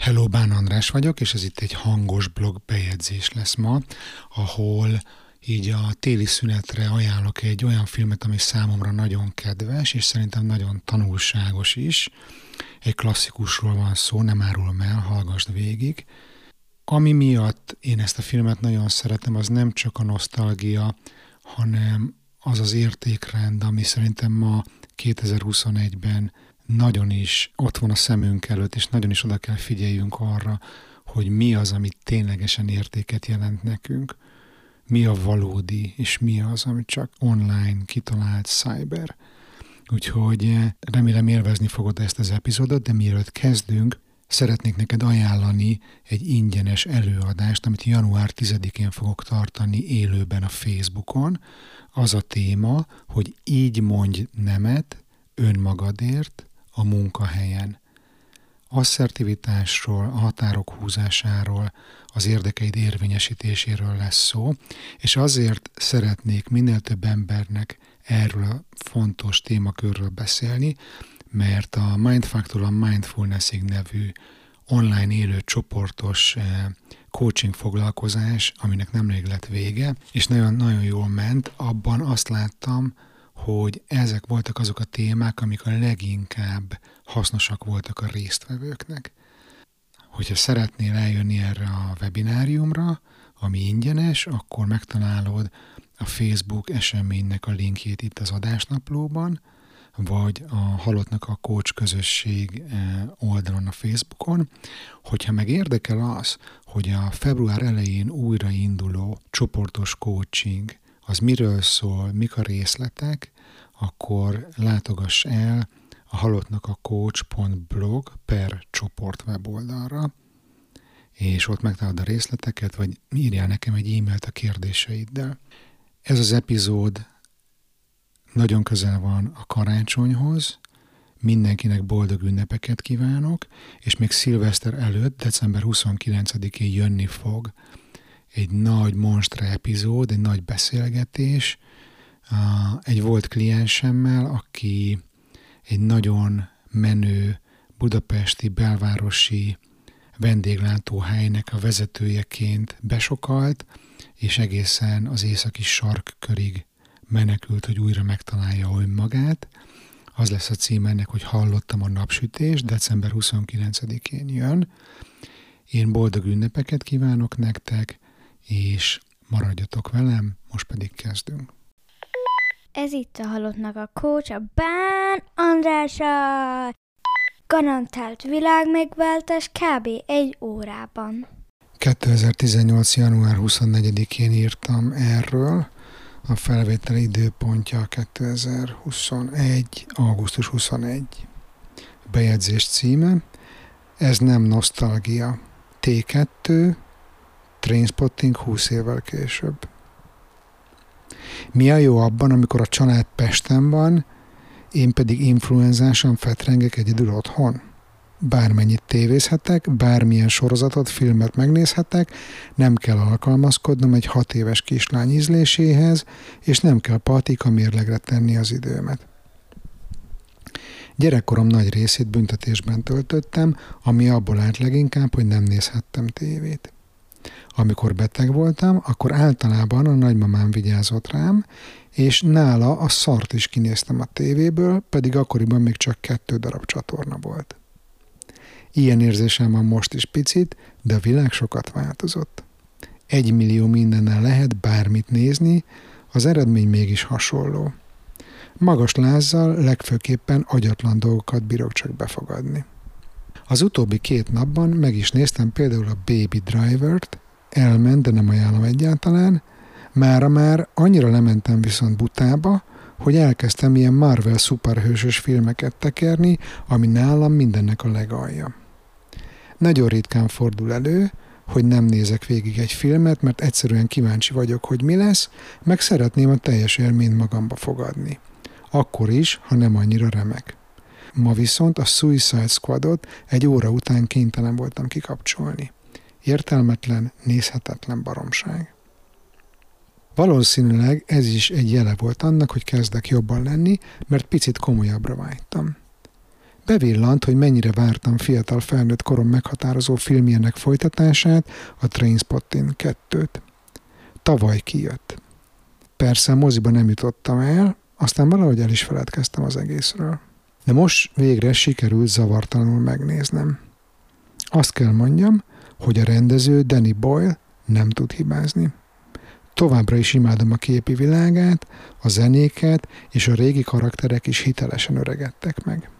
Hello, Bán András vagyok, és ez itt egy hangos blog bejegyzés lesz ma, ahol így a téli szünetre ajánlok egy olyan filmet, ami számomra nagyon kedves, és szerintem nagyon tanulságos is. Egy klasszikusról van szó, nem árulom el, hallgassd végig. Ami miatt én ezt a filmet nagyon szeretem, az nem csak a nosztalgia, hanem az az értékrend, ami szerintem ma 2021-ben nagyon is ott van a szemünk előtt, és nagyon is oda kell figyeljünk arra, hogy mi az, ami ténylegesen értéket jelent nekünk, mi a valódi, és mi az, ami csak online kitalált cyber. Úgyhogy eh, remélem élvezni fogod ezt az epizódot, de mielőtt kezdünk, szeretnék neked ajánlani egy ingyenes előadást, amit január 10-én fogok tartani élőben a Facebookon. Az a téma, hogy így mondj nemet önmagadért, a munkahelyen. Asszertivitásról, a határok húzásáról, az érdekeid érvényesítéséről lesz szó, és azért szeretnék minél több embernek erről a fontos témakörről beszélni, mert a Mindfactor a Mindfulnessig nevű online élő csoportos eh, coaching foglalkozás, aminek nemrég lett vége, és nagyon-nagyon jól ment, abban azt láttam, hogy ezek voltak azok a témák, amik a leginkább hasznosak voltak a résztvevőknek. Hogyha szeretnél eljönni erre a webináriumra, ami ingyenes, akkor megtalálod a Facebook eseménynek a linkjét itt az adásnaplóban, vagy a Halottnak a Coach közösség eh, oldalon a Facebookon. Hogyha meg érdekel az, hogy a február elején újrainduló csoportos coaching az miről szól, mik a részletek, akkor látogass el a halottnak a coach.blog per csoport weboldalra, és ott megtalálod a részleteket, vagy írjál nekem egy e-mailt a kérdéseiddel. Ez az epizód nagyon közel van a karácsonyhoz, mindenkinek boldog ünnepeket kívánok, és még szilveszter előtt, december 29-én jönni fog egy nagy monstra epizód, egy nagy beszélgetés egy volt kliensemmel, aki egy nagyon menő budapesti belvárosi vendéglátóhelynek a vezetőjeként besokalt, és egészen az északi sarkkörig menekült, hogy újra megtalálja önmagát. Az lesz a cím ennek, hogy hallottam a napsütés, december 29-én jön. Én boldog ünnepeket kívánok nektek, és maradjatok velem, most pedig kezdünk. Ez itt a halottnak a coach, a Bán Andrása. Garantált világmegváltás kb. egy órában. 2018. január 24-én írtam erről, a felvétel időpontja 2021. augusztus 21. Bejegyzés címe. Ez nem nosztalgia. T2, Trainspotting 20 évvel később. Mi a jó abban, amikor a család Pesten van, én pedig influenzásan fetrengek egyedül otthon? Bármennyit tévézhetek, bármilyen sorozatot, filmet megnézhetek, nem kell alkalmazkodnom egy hat éves kislány ízléséhez, és nem kell patika mérlegre tenni az időmet. Gyerekkorom nagy részét büntetésben töltöttem, ami abból állt leginkább, hogy nem nézhettem tévét. Amikor beteg voltam, akkor általában a nagymamám vigyázott rám, és nála a szart is kinéztem a tévéből, pedig akkoriban még csak kettő darab csatorna volt. Ilyen érzésem van most is picit, de a világ sokat változott. Egy millió mindennel lehet bármit nézni, az eredmény mégis hasonló. Magas lázzal legfőképpen agyatlan dolgokat bírok csak befogadni. Az utóbbi két napban meg is néztem például a Baby Driver-t, elment, de nem ajánlom egyáltalán. Mára már annyira lementem viszont butába, hogy elkezdtem ilyen Marvel szuperhősös filmeket tekerni, ami nálam mindennek a legalja. Nagyon ritkán fordul elő, hogy nem nézek végig egy filmet, mert egyszerűen kíváncsi vagyok, hogy mi lesz, meg szeretném a teljes élményt magamba fogadni. Akkor is, ha nem annyira remek. Ma viszont a Suicide Squadot egy óra után kénytelen voltam kikapcsolni. Értelmetlen, nézhetetlen baromság. Valószínűleg ez is egy jele volt annak, hogy kezdek jobban lenni, mert picit komolyabbra vágytam. bevillant, hogy mennyire vártam fiatal felnőtt korom meghatározó filmjének folytatását, a Trainspotting 2-t. Tavaly kijött. Persze moziba nem jutottam el, aztán valahogy el is feledkeztem az egészről. De most végre sikerült zavartalanul megnéznem. Azt kell mondjam, hogy a rendező Danny Boyle nem tud hibázni. Továbbra is imádom a képi világát, a zenéket, és a régi karakterek is hitelesen öregedtek meg.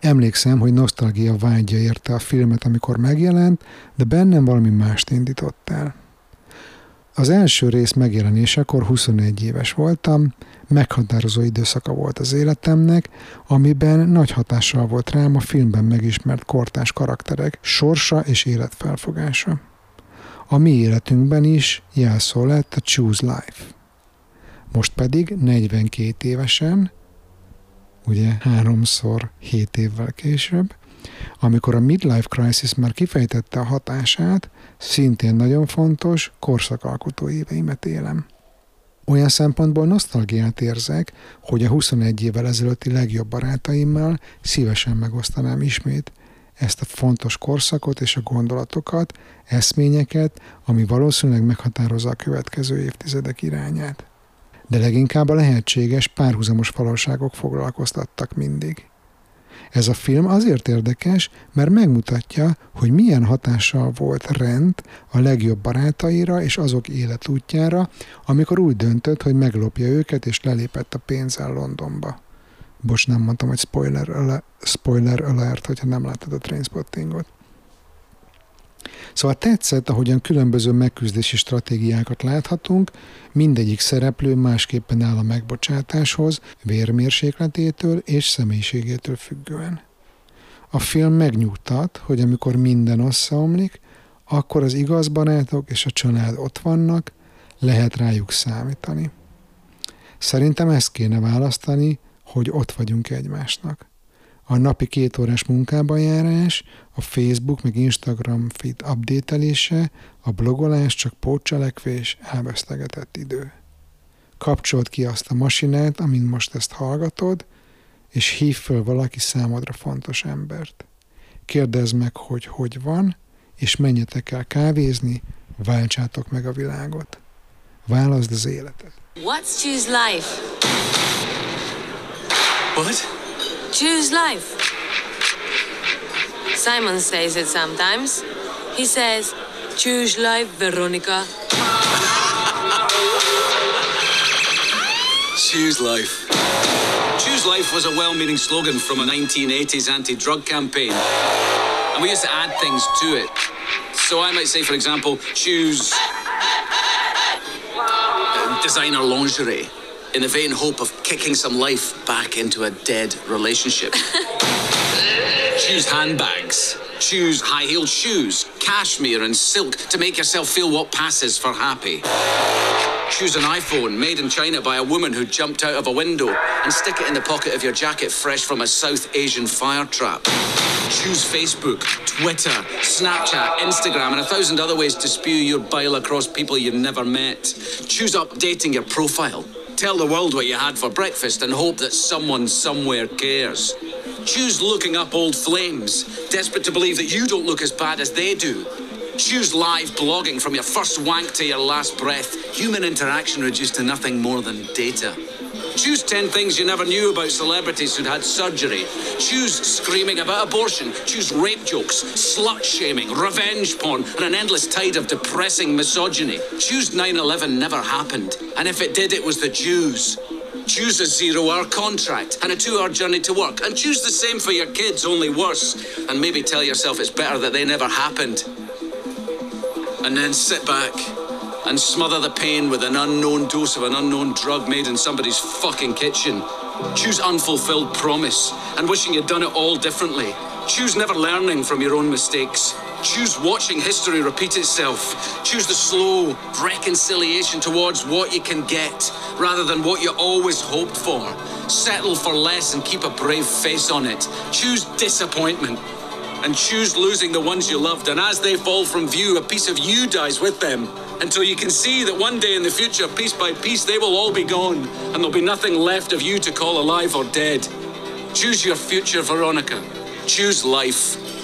Emlékszem, hogy nosztalgia vágya érte a filmet, amikor megjelent, de bennem valami mást indított el. Az első rész megjelenésekor 21 éves voltam, meghatározó időszaka volt az életemnek, amiben nagy hatással volt rám a filmben megismert kortás karakterek sorsa és életfelfogása. A mi életünkben is jelszó lett a Choose Life. Most pedig 42 évesen, ugye háromszor 7 évvel később, amikor a midlife crisis már kifejtette a hatását, szintén nagyon fontos, korszakalkotó éveimet élem. Olyan szempontból nosztalgiát érzek, hogy a 21 évvel ezelőtti legjobb barátaimmal szívesen megosztanám ismét ezt a fontos korszakot és a gondolatokat, eszményeket, ami valószínűleg meghatározza a következő évtizedek irányát. De leginkább a lehetséges párhuzamos valóságok foglalkoztattak mindig. Ez a film azért érdekes, mert megmutatja, hogy milyen hatással volt Rend a legjobb barátaira és azok életútjára, amikor úgy döntött, hogy meglopja őket és lelépett a pénzzel Londonba. Bocs, nem mondtam, hogy spoiler, alert, spoiler alert, hogyha nem láttad a Trainspottingot. Szóval tetszett, ahogyan különböző megküzdési stratégiákat láthatunk, mindegyik szereplő másképpen áll a megbocsátáshoz, vérmérsékletétől és személyiségétől függően. A film megnyugtat, hogy amikor minden összeomlik, akkor az igaz barátok és a család ott vannak, lehet rájuk számítani. Szerintem ezt kéne választani, hogy ott vagyunk egymásnak a napi két órás munkába járás, a Facebook meg Instagram feed updatelése, a blogolás csak pótcselekvés, elvesztegetett idő. Kapcsold ki azt a masinát, amin most ezt hallgatod, és hív föl valaki számodra fontos embert. Kérdezd meg, hogy hogy van, és menjetek el kávézni, váltsátok meg a világot. Válaszd az életet. What's choose life? What? Choose life. Simon says it sometimes. He says, Choose life, Veronica. Choose life. Choose life was a well meaning slogan from a 1980s anti drug campaign. And we used to add things to it. So I might say, for example, choose um, designer lingerie in the vain hope of kicking some life back into a dead relationship. Choose handbags. Choose high heeled shoes, cashmere and silk to make yourself feel what passes for happy. Choose an iPhone made in China by a woman who jumped out of a window and stick it in the pocket of your jacket fresh from a South Asian fire trap. Choose Facebook, Twitter, Snapchat, Instagram, and a thousand other ways to spew your bile across people you've never met. Choose updating your profile Tell the world what you had for breakfast and hope that someone somewhere cares. Choose looking up old flames, desperate to believe that you don't look as bad as they do. Choose live blogging from your first wank to your last breath. Human interaction reduced to nothing more than data. Choose 10 things you never knew about celebrities who'd had surgery. Choose screaming about abortion. Choose rape jokes, slut shaming, revenge porn, and an endless tide of depressing misogyny. Choose 9 11 never happened. And if it did, it was the Jews. Choose a zero hour contract and a two hour journey to work. And choose the same for your kids, only worse. And maybe tell yourself it's better that they never happened. And then sit back and smother the pain with an unknown dose of an unknown drug made in somebody's fucking kitchen. Choose unfulfilled promise and wishing you'd done it all differently. Choose never learning from your own mistakes. Choose watching history repeat itself. Choose the slow reconciliation towards what you can get rather than what you always hoped for. Settle for less and keep a brave face on it. Choose disappointment and choose losing the ones you loved. And as they fall from view, a piece of you dies with them until you can see that one day in the future, piece by piece, they will all be gone, and there'll be nothing left of you to call alive or dead. Choose your future, Veronica. Choose life.